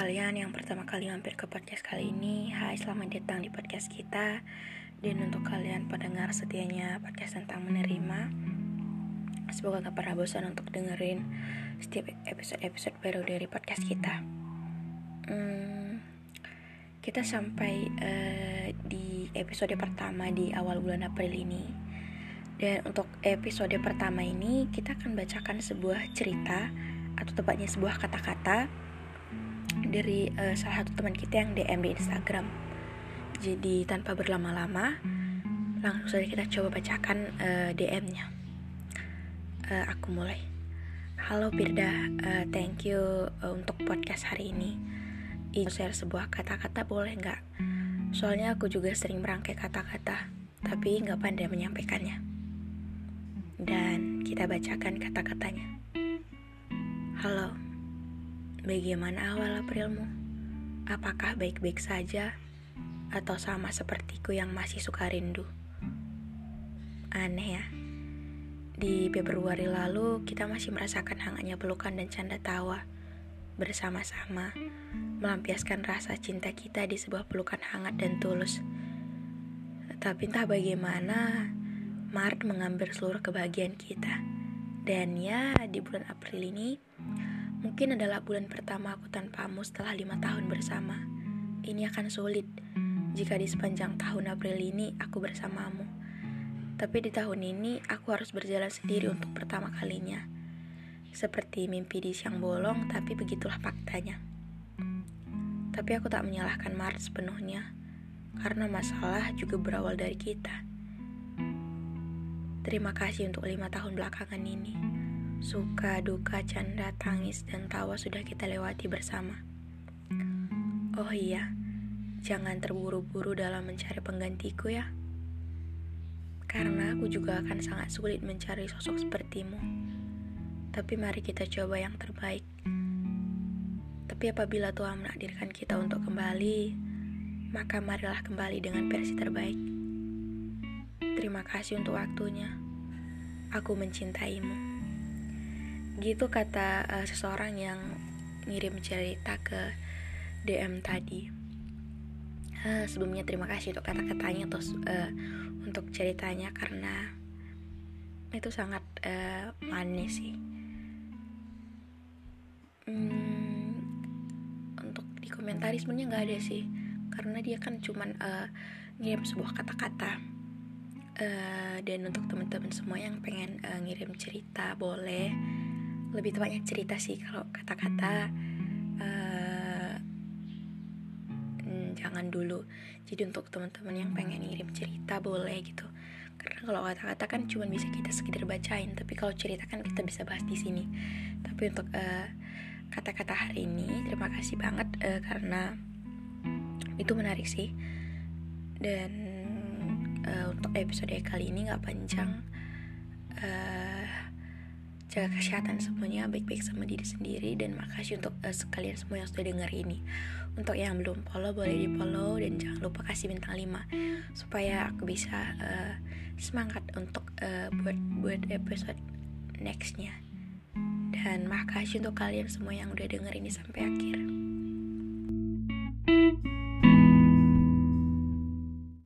kalian yang pertama kali mampir ke podcast kali ini, hai selamat datang di podcast kita. Dan untuk kalian pendengar setianya podcast tentang menerima, semoga gak pernah bosan untuk dengerin setiap episode-episode baru dari podcast kita. Hmm, kita sampai uh, di episode pertama di awal bulan April ini. Dan untuk episode pertama ini kita akan bacakan sebuah cerita atau tepatnya sebuah kata-kata dari uh, salah satu teman kita yang DM di Instagram. Jadi tanpa berlama-lama, langsung saja kita coba bacakan uh, eh, DM-nya. Uh, eh, aku mulai. Halo Pirda, uh, thank you uh, untuk podcast hari ini. Ini share sebuah kata-kata boleh nggak? Soalnya aku juga sering merangkai kata-kata, tapi nggak pandai menyampaikannya. Dan kita bacakan kata-katanya. Halo, Bagaimana awal Aprilmu? Apakah baik-baik saja atau sama sepertiku yang masih suka rindu? Aneh ya. Di Februari lalu kita masih merasakan hangatnya pelukan dan canda tawa bersama-sama melampiaskan rasa cinta kita di sebuah pelukan hangat dan tulus. Tapi entah bagaimana Maret mengambil seluruh kebahagiaan kita. Dan ya, di bulan April ini Mungkin adalah bulan pertama aku tanpamu setelah lima tahun bersama. Ini akan sulit jika di sepanjang tahun April ini aku bersamamu. Tapi di tahun ini aku harus berjalan sendiri untuk pertama kalinya. Seperti mimpi di siang bolong, tapi begitulah faktanya. Tapi aku tak menyalahkan Maret sepenuhnya, karena masalah juga berawal dari kita. Terima kasih untuk lima tahun belakangan ini. Suka, duka, canda, tangis, dan tawa sudah kita lewati bersama. Oh iya, jangan terburu-buru dalam mencari penggantiku ya. Karena aku juga akan sangat sulit mencari sosok sepertimu. Tapi mari kita coba yang terbaik. Tapi apabila Tuhan menakdirkan kita untuk kembali, maka marilah kembali dengan versi terbaik. Terima kasih untuk waktunya. Aku mencintaimu gitu kata uh, seseorang yang ngirim cerita ke DM tadi. Uh, sebelumnya terima kasih untuk kata-katanya terus uh, untuk ceritanya karena itu sangat uh, manis sih. Hmm, untuk di komentari sebenarnya nggak ada sih karena dia kan cuman uh, ngirim sebuah kata-kata. Uh, dan untuk teman-teman semua yang pengen uh, ngirim cerita boleh lebih tepatnya cerita sih kalau kata-kata uh, jangan dulu. Jadi untuk teman-teman yang pengen ngirim cerita boleh gitu. Karena kalau kata-kata kan cuma bisa kita sekedar bacain tapi kalau cerita kan kita bisa bahas di sini. Tapi untuk eh, kata-kata hari ini terima kasih banget uh, karena itu menarik sih. Dan uh, untuk episode kali ini nggak panjang. Uh, jaga kesehatan semuanya baik-baik sama diri sendiri dan makasih untuk uh, sekalian semua yang sudah dengar ini. Untuk yang belum follow boleh di follow dan jangan lupa kasih bintang 5 supaya aku bisa uh, semangat untuk uh, buat buat episode nextnya. Dan makasih untuk kalian semua yang udah denger ini sampai akhir